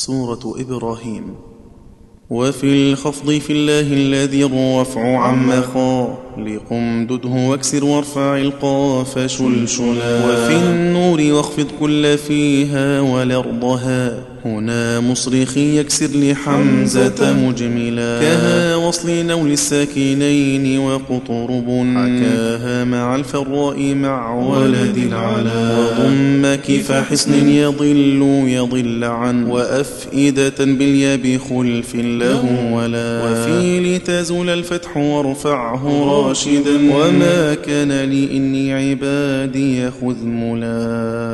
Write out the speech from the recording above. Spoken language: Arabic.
سورة إبراهيم. وفي الخفض في الله الذي الرفع عم خالق امدده واكسر وارفع القاف شلشلا. وفي النور واخفض كل فيها ولرضها هنا مصرخ يكسر لحمزة مجملا. وصل نول الساكنين وقطرب حكاها مع الفراء مع ولد العلا وضم كيف حصن يضل يضل عن وأفئدة بالياب خلف له ولا وفي لتزول الفتح وارفعه راشدا وما كان لي إني عبادي خذ ملا